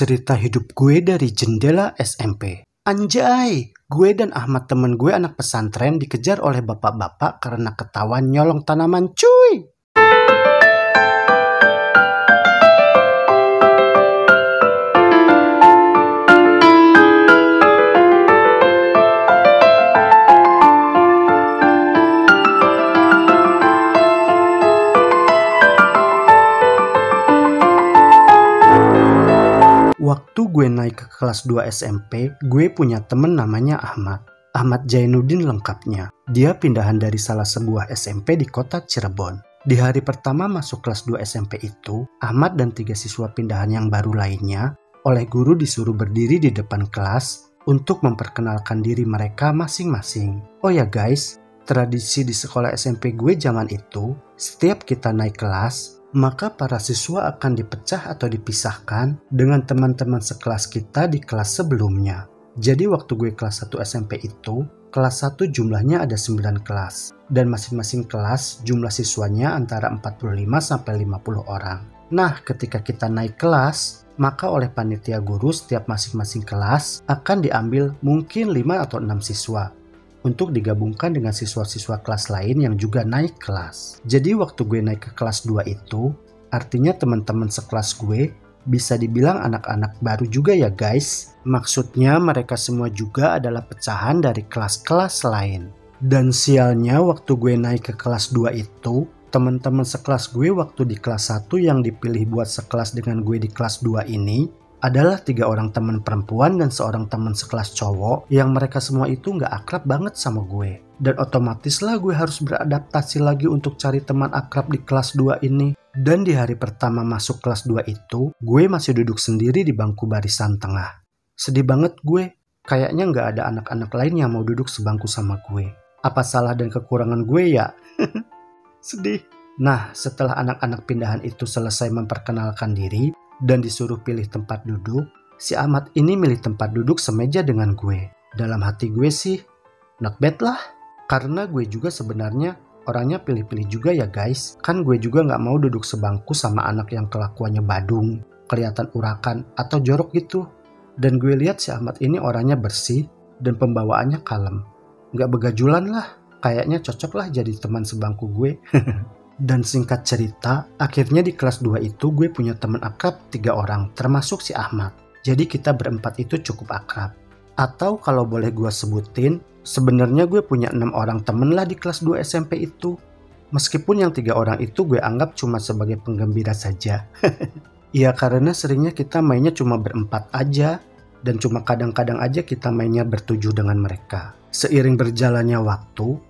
Cerita hidup gue dari jendela SMP. Anjay, gue dan Ahmad temen gue anak pesantren dikejar oleh bapak-bapak karena ketahuan nyolong tanaman cuy. Waktu gue naik ke kelas 2 SMP, gue punya temen namanya Ahmad. Ahmad Jainuddin lengkapnya. Dia pindahan dari salah sebuah SMP di kota Cirebon. Di hari pertama masuk kelas 2 SMP itu, Ahmad dan tiga siswa pindahan yang baru lainnya oleh guru disuruh berdiri di depan kelas untuk memperkenalkan diri mereka masing-masing. Oh ya guys, tradisi di sekolah SMP gue zaman itu, setiap kita naik kelas, maka para siswa akan dipecah atau dipisahkan dengan teman-teman sekelas kita di kelas sebelumnya. Jadi waktu gue kelas 1 SMP itu, kelas 1 jumlahnya ada 9 kelas, dan masing-masing kelas jumlah siswanya antara 45 sampai 50 orang. Nah, ketika kita naik kelas, maka oleh panitia guru setiap masing-masing kelas akan diambil mungkin 5 atau 6 siswa untuk digabungkan dengan siswa-siswa kelas lain yang juga naik kelas. Jadi waktu gue naik ke kelas 2 itu, artinya teman-teman sekelas gue bisa dibilang anak-anak baru juga ya guys. Maksudnya mereka semua juga adalah pecahan dari kelas-kelas lain. Dan sialnya waktu gue naik ke kelas 2 itu, teman-teman sekelas gue waktu di kelas 1 yang dipilih buat sekelas dengan gue di kelas 2 ini adalah tiga orang teman perempuan dan seorang teman sekelas cowok yang mereka semua itu nggak akrab banget sama gue. Dan otomatis lah gue harus beradaptasi lagi untuk cari teman akrab di kelas 2 ini. Dan di hari pertama masuk kelas 2 itu, gue masih duduk sendiri di bangku barisan tengah. Sedih banget gue, kayaknya nggak ada anak-anak lain yang mau duduk sebangku sama gue. Apa salah dan kekurangan gue ya? Sedih. Nah, setelah anak-anak pindahan itu selesai memperkenalkan diri, dan disuruh pilih tempat duduk, si Ahmad ini milih tempat duduk semeja dengan gue. Dalam hati gue sih, not bad lah. Karena gue juga sebenarnya orangnya pilih-pilih juga ya guys. Kan gue juga nggak mau duduk sebangku sama anak yang kelakuannya badung, kelihatan urakan, atau jorok gitu. Dan gue lihat si Ahmad ini orangnya bersih dan pembawaannya kalem. Nggak begajulan lah, kayaknya cocok lah jadi teman sebangku gue. Dan singkat cerita, akhirnya di kelas 2 itu gue punya teman akrab tiga orang, termasuk si Ahmad. Jadi kita berempat itu cukup akrab. Atau kalau boleh gue sebutin, sebenarnya gue punya enam orang temen lah di kelas 2 SMP itu. Meskipun yang tiga orang itu gue anggap cuma sebagai penggembira saja. Iya karena seringnya kita mainnya cuma berempat aja dan cuma kadang-kadang aja kita mainnya bertujuh dengan mereka. Seiring berjalannya waktu,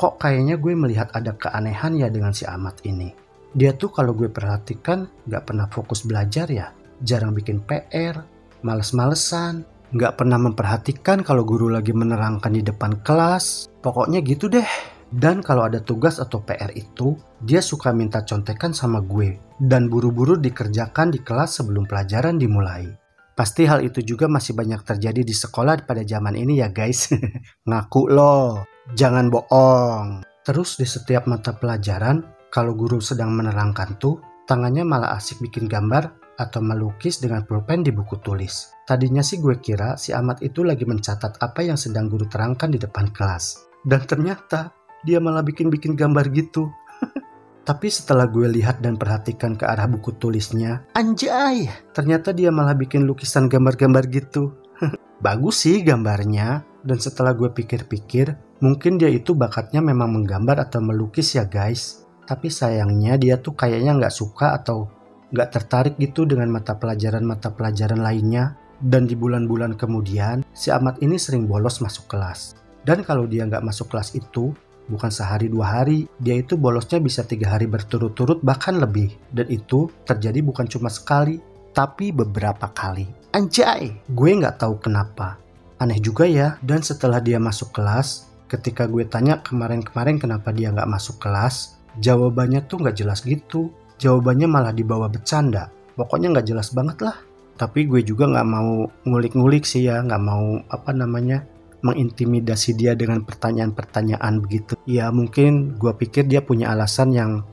kok kayaknya gue melihat ada keanehan ya dengan si Ahmad ini. Dia tuh kalau gue perhatikan gak pernah fokus belajar ya, jarang bikin PR, males-malesan, gak pernah memperhatikan kalau guru lagi menerangkan di depan kelas, pokoknya gitu deh. Dan kalau ada tugas atau PR itu, dia suka minta contekan sama gue dan buru-buru dikerjakan di kelas sebelum pelajaran dimulai. Pasti hal itu juga masih banyak terjadi di sekolah pada zaman ini ya guys. Ngaku loh. Jangan bohong. Terus di setiap mata pelajaran, kalau guru sedang menerangkan tuh, tangannya malah asik bikin gambar atau melukis dengan pulpen di buku tulis. Tadinya sih gue kira si Ahmad itu lagi mencatat apa yang sedang guru terangkan di depan kelas. Dan ternyata dia malah bikin-bikin gambar gitu. Tapi setelah gue lihat dan perhatikan ke arah buku tulisnya, anjay, ternyata dia malah bikin lukisan gambar-gambar gitu. Bagus sih gambarnya, dan setelah gue pikir-pikir, Mungkin dia itu bakatnya memang menggambar atau melukis ya guys. Tapi sayangnya dia tuh kayaknya nggak suka atau nggak tertarik gitu dengan mata pelajaran-mata pelajaran lainnya. Dan di bulan-bulan kemudian, si Ahmad ini sering bolos masuk kelas. Dan kalau dia nggak masuk kelas itu, bukan sehari dua hari, dia itu bolosnya bisa tiga hari berturut-turut bahkan lebih. Dan itu terjadi bukan cuma sekali, tapi beberapa kali. Anjay, gue nggak tahu kenapa. Aneh juga ya, dan setelah dia masuk kelas, ketika gue tanya kemarin-kemarin kenapa dia nggak masuk kelas, jawabannya tuh nggak jelas gitu. Jawabannya malah dibawa bercanda. Pokoknya nggak jelas banget lah. Tapi gue juga nggak mau ngulik-ngulik sih ya, nggak mau apa namanya mengintimidasi dia dengan pertanyaan-pertanyaan begitu. Ya mungkin gue pikir dia punya alasan yang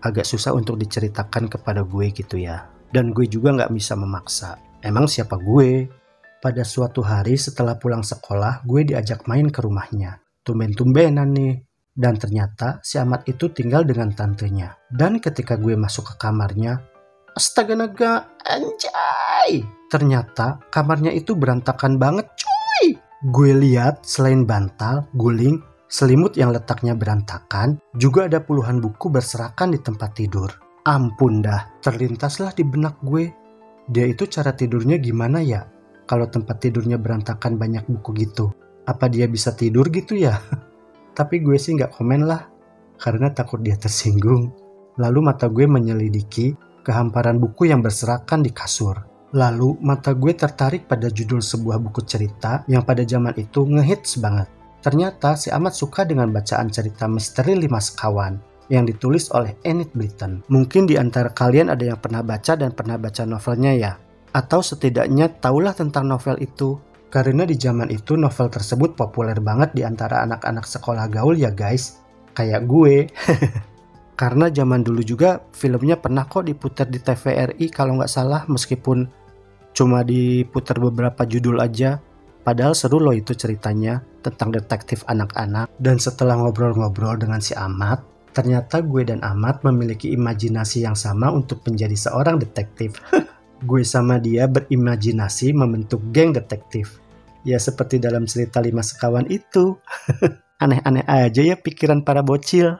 agak susah untuk diceritakan kepada gue gitu ya. Dan gue juga nggak bisa memaksa. Emang siapa gue? Pada suatu hari setelah pulang sekolah, gue diajak main ke rumahnya. Tumben-tumbenan nih. Dan ternyata si Ahmad itu tinggal dengan tantenya. Dan ketika gue masuk ke kamarnya, astaga naga, anjay! Ternyata kamarnya itu berantakan banget cuy. Gue lihat selain bantal, guling, selimut yang letaknya berantakan, juga ada puluhan buku berserakan di tempat tidur. Ampun dah, terlintaslah di benak gue. Dia itu cara tidurnya gimana ya? Kalau tempat tidurnya berantakan banyak buku gitu. Apa dia bisa tidur gitu ya? Tapi gue sih nggak komen lah, karena takut dia tersinggung. Lalu mata gue menyelidiki kehamparan buku yang berserakan di kasur. Lalu mata gue tertarik pada judul sebuah buku cerita yang pada zaman itu ngehits banget. Ternyata si Ahmad suka dengan bacaan cerita misteri lima sekawan yang ditulis oleh Enid Blyton. Mungkin di antara kalian ada yang pernah baca dan pernah baca novelnya ya. Atau setidaknya tahulah tentang novel itu. Karena di zaman itu novel tersebut populer banget di antara anak-anak sekolah gaul ya guys. Kayak gue. Karena zaman dulu juga filmnya pernah kok diputar di TVRI kalau nggak salah meskipun cuma diputar beberapa judul aja. Padahal seru loh itu ceritanya tentang detektif anak-anak. Dan setelah ngobrol-ngobrol dengan si Ahmad, ternyata gue dan Ahmad memiliki imajinasi yang sama untuk menjadi seorang detektif. gue sama dia berimajinasi membentuk geng detektif. Ya seperti dalam cerita lima sekawan itu. Aneh-aneh aja ya pikiran para bocil.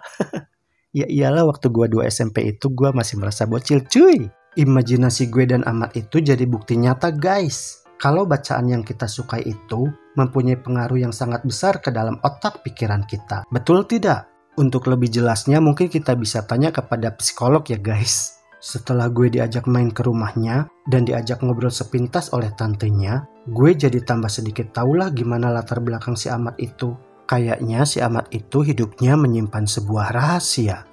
ya iyalah waktu gue dua SMP itu gue masih merasa bocil cuy. Imajinasi gue dan Ahmad itu jadi bukti nyata guys. Kalau bacaan yang kita sukai itu mempunyai pengaruh yang sangat besar ke dalam otak pikiran kita. Betul tidak? Untuk lebih jelasnya mungkin kita bisa tanya kepada psikolog ya guys. Setelah gue diajak main ke rumahnya dan diajak ngobrol sepintas oleh tantenya, gue jadi tambah sedikit tahulah gimana latar belakang si Ahmad itu. Kayaknya si Ahmad itu hidupnya menyimpan sebuah rahasia.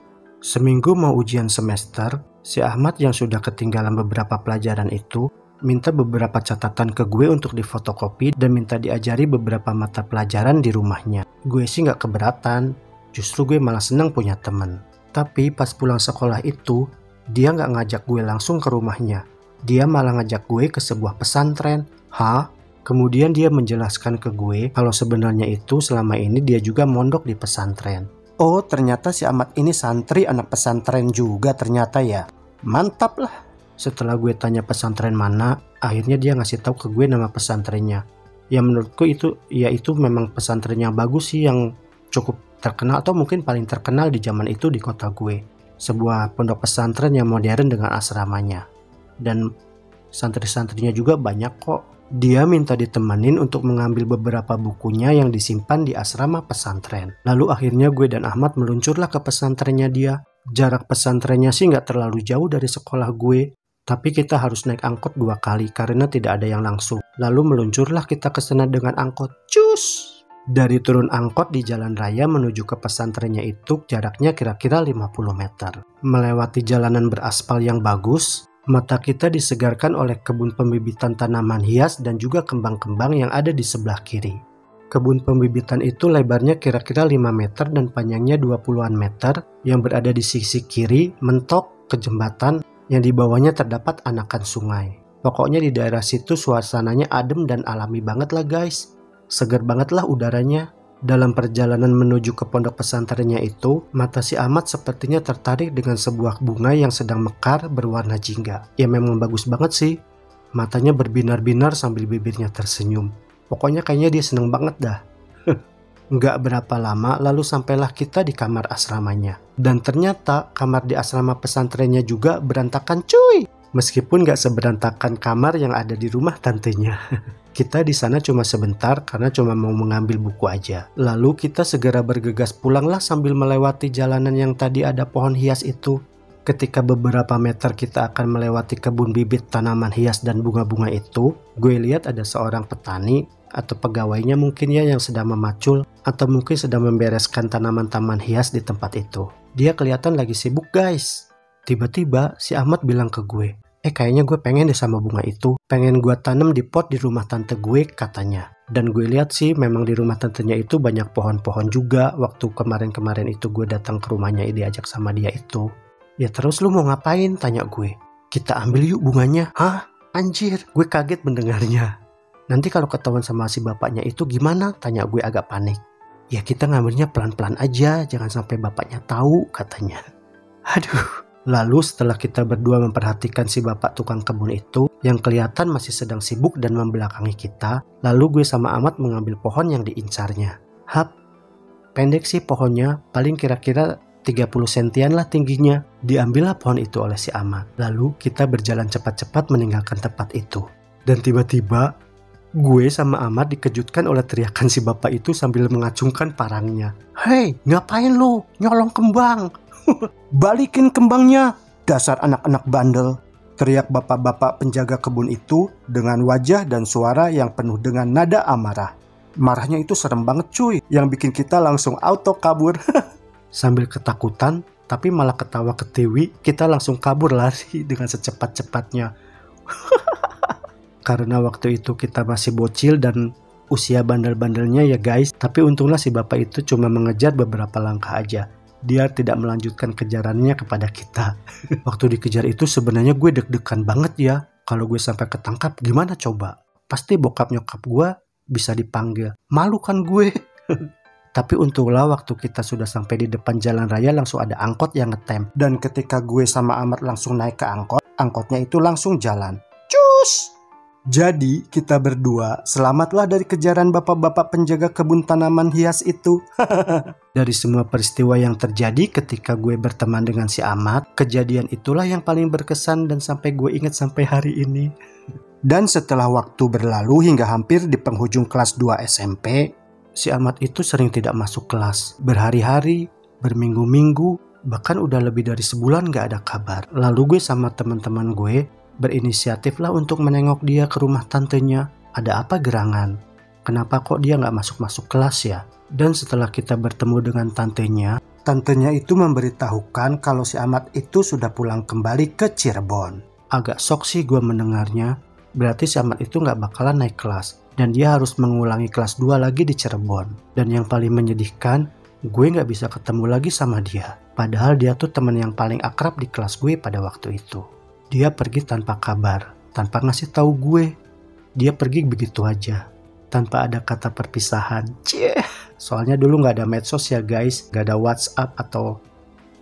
Seminggu mau ujian semester, si Ahmad yang sudah ketinggalan beberapa pelajaran itu minta beberapa catatan ke gue untuk difotokopi dan minta diajari beberapa mata pelajaran di rumahnya. Gue sih gak keberatan, justru gue malah seneng punya temen. Tapi pas pulang sekolah itu, dia nggak ngajak gue langsung ke rumahnya. Dia malah ngajak gue ke sebuah pesantren. Hah? Kemudian dia menjelaskan ke gue kalau sebenarnya itu selama ini dia juga mondok di pesantren. Oh ternyata si Ahmad ini santri anak pesantren juga ternyata ya. Mantap lah. Setelah gue tanya pesantren mana, akhirnya dia ngasih tahu ke gue nama pesantrennya. Ya menurutku itu ya itu memang pesantren yang bagus sih yang cukup terkenal atau mungkin paling terkenal di zaman itu di kota gue sebuah pondok pesantren yang modern dengan asramanya. Dan santri-santrinya juga banyak kok. Dia minta ditemenin untuk mengambil beberapa bukunya yang disimpan di asrama pesantren. Lalu akhirnya gue dan Ahmad meluncurlah ke pesantrennya dia. Jarak pesantrennya sih nggak terlalu jauh dari sekolah gue, tapi kita harus naik angkot dua kali karena tidak ada yang langsung. Lalu meluncurlah kita ke sana dengan angkot. Cus! Dari turun angkot di jalan raya menuju ke pesantrennya itu jaraknya kira-kira 50 meter. Melewati jalanan beraspal yang bagus, mata kita disegarkan oleh kebun pembibitan tanaman hias dan juga kembang-kembang yang ada di sebelah kiri. Kebun pembibitan itu lebarnya kira-kira 5 meter dan panjangnya 20-an meter yang berada di sisi kiri mentok ke jembatan yang di bawahnya terdapat anakan sungai. Pokoknya di daerah situ suasananya adem dan alami banget lah guys. Segar bangetlah udaranya. Dalam perjalanan menuju ke pondok pesantrennya itu, mata si Ahmad sepertinya tertarik dengan sebuah bunga yang sedang mekar berwarna jingga. Ya memang bagus banget sih. Matanya berbinar-binar sambil bibirnya tersenyum. Pokoknya kayaknya dia seneng banget dah. Nggak berapa lama lalu sampailah kita di kamar asramanya. Dan ternyata kamar di asrama pesantrennya juga berantakan cuy. Meskipun nggak seberantakan kamar yang ada di rumah tantenya. Kita di sana cuma sebentar karena cuma mau mengambil buku aja. Lalu kita segera bergegas pulanglah sambil melewati jalanan yang tadi ada pohon hias itu. Ketika beberapa meter kita akan melewati kebun bibit tanaman hias dan bunga-bunga itu, gue lihat ada seorang petani atau pegawainya mungkin ya yang sedang memacul atau mungkin sedang membereskan tanaman taman hias di tempat itu. Dia kelihatan lagi sibuk guys. Tiba-tiba si Ahmad bilang ke gue, eh kayaknya gue pengen deh sama bunga itu. Pengen gue tanam di pot di rumah tante gue katanya. Dan gue lihat sih memang di rumah tantenya itu banyak pohon-pohon juga. Waktu kemarin-kemarin itu gue datang ke rumahnya diajak sama dia itu. Ya terus lu mau ngapain? Tanya gue. Kita ambil yuk bunganya. Hah? Anjir, gue kaget mendengarnya. Nanti kalau ketahuan sama si bapaknya itu gimana? Tanya gue agak panik. Ya kita ngambilnya pelan-pelan aja, jangan sampai bapaknya tahu katanya. Aduh. Lalu setelah kita berdua memperhatikan si bapak tukang kebun itu yang kelihatan masih sedang sibuk dan membelakangi kita, lalu gue sama Amat mengambil pohon yang diincarnya. Hap, pendek sih pohonnya, paling kira-kira 30 sentian lah tingginya. Diambillah pohon itu oleh si Amat. Lalu kita berjalan cepat-cepat meninggalkan tempat itu. Dan tiba-tiba gue sama Amat dikejutkan oleh teriakan si bapak itu sambil mengacungkan parangnya. Hei, ngapain lu? Nyolong kembang. Balikin kembangnya, dasar anak-anak bandel. Teriak bapak-bapak penjaga kebun itu dengan wajah dan suara yang penuh dengan nada amarah. Marahnya itu serem banget cuy, yang bikin kita langsung auto kabur. Sambil ketakutan, tapi malah ketawa ketiwi, kita langsung kabur lari dengan secepat-cepatnya. Karena waktu itu kita masih bocil dan usia bandel-bandelnya ya guys, tapi untunglah si bapak itu cuma mengejar beberapa langkah aja dia tidak melanjutkan kejarannya kepada kita. Waktu dikejar itu sebenarnya gue deg-degan banget ya. Kalau gue sampai ketangkap gimana coba? Pasti bokap nyokap gue bisa dipanggil. Malu kan gue. Tapi untunglah waktu kita sudah sampai di depan jalan raya langsung ada angkot yang ngetem. Dan ketika gue sama Amat langsung naik ke angkot, angkotnya itu langsung jalan. Cus! Jadi kita berdua selamatlah dari kejaran bapak-bapak penjaga kebun tanaman hias itu. dari semua peristiwa yang terjadi ketika gue berteman dengan si Amat, kejadian itulah yang paling berkesan dan sampai gue ingat sampai hari ini. Dan setelah waktu berlalu hingga hampir di penghujung kelas 2 SMP, si Amat itu sering tidak masuk kelas. Berhari-hari, berminggu-minggu, bahkan udah lebih dari sebulan gak ada kabar. Lalu gue sama teman-teman gue Berinisiatiflah untuk menengok dia ke rumah tantenya. Ada apa gerangan? Kenapa kok dia nggak masuk-masuk kelas ya? Dan setelah kita bertemu dengan tantenya, tantenya itu memberitahukan kalau si Amat itu sudah pulang kembali ke Cirebon. Agak sok sih gue mendengarnya, berarti si Amat itu nggak bakalan naik kelas. Dan dia harus mengulangi kelas 2 lagi di Cirebon. Dan yang paling menyedihkan, gue nggak bisa ketemu lagi sama dia. Padahal dia tuh teman yang paling akrab di kelas gue pada waktu itu. Dia pergi tanpa kabar, tanpa ngasih tahu gue. Dia pergi begitu aja, tanpa ada kata perpisahan. Cie, soalnya dulu nggak ada medsos ya guys, nggak ada WhatsApp atau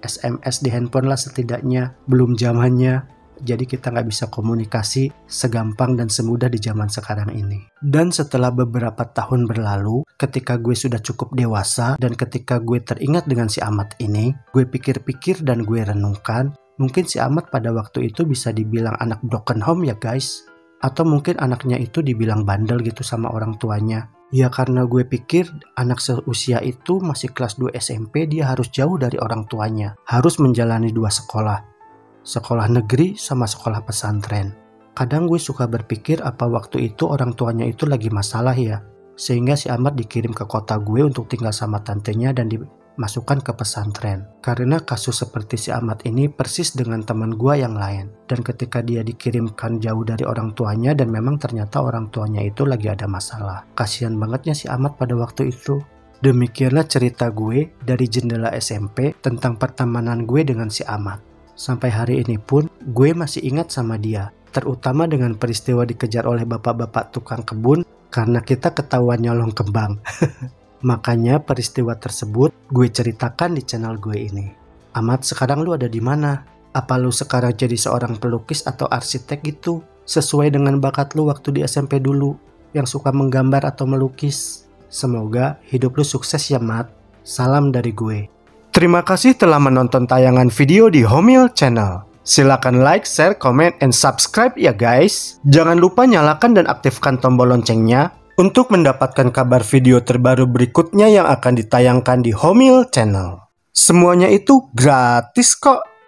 SMS di handphone lah setidaknya, belum zamannya. Jadi kita nggak bisa komunikasi segampang dan semudah di zaman sekarang ini. Dan setelah beberapa tahun berlalu, ketika gue sudah cukup dewasa dan ketika gue teringat dengan si Amat ini, gue pikir-pikir dan gue renungkan Mungkin si Ahmad pada waktu itu bisa dibilang anak broken home ya guys. Atau mungkin anaknya itu dibilang bandel gitu sama orang tuanya. Ya karena gue pikir anak seusia itu masih kelas 2 SMP dia harus jauh dari orang tuanya. Harus menjalani dua sekolah. Sekolah negeri sama sekolah pesantren. Kadang gue suka berpikir apa waktu itu orang tuanya itu lagi masalah ya. Sehingga si Ahmad dikirim ke kota gue untuk tinggal sama tantenya dan di masukkan ke pesantren. Karena kasus seperti si Ahmad ini persis dengan teman gua yang lain. Dan ketika dia dikirimkan jauh dari orang tuanya dan memang ternyata orang tuanya itu lagi ada masalah. Kasihan bangetnya si Ahmad pada waktu itu. Demikianlah cerita gue dari jendela SMP tentang pertemanan gue dengan si Ahmad. Sampai hari ini pun gue masih ingat sama dia, terutama dengan peristiwa dikejar oleh bapak-bapak tukang kebun karena kita ketahuan nyolong kembang. Makanya peristiwa tersebut gue ceritakan di channel gue ini. Amat, sekarang lu ada di mana? Apa lu sekarang jadi seorang pelukis atau arsitek gitu? Sesuai dengan bakat lu waktu di SMP dulu, yang suka menggambar atau melukis. Semoga hidup lu sukses ya, Mat. Salam dari gue. Terima kasih telah menonton tayangan video di Homil Channel. Silakan like, share, comment, and subscribe ya guys. Jangan lupa nyalakan dan aktifkan tombol loncengnya untuk mendapatkan kabar video terbaru berikutnya yang akan ditayangkan di Homil Channel. Semuanya itu gratis kok.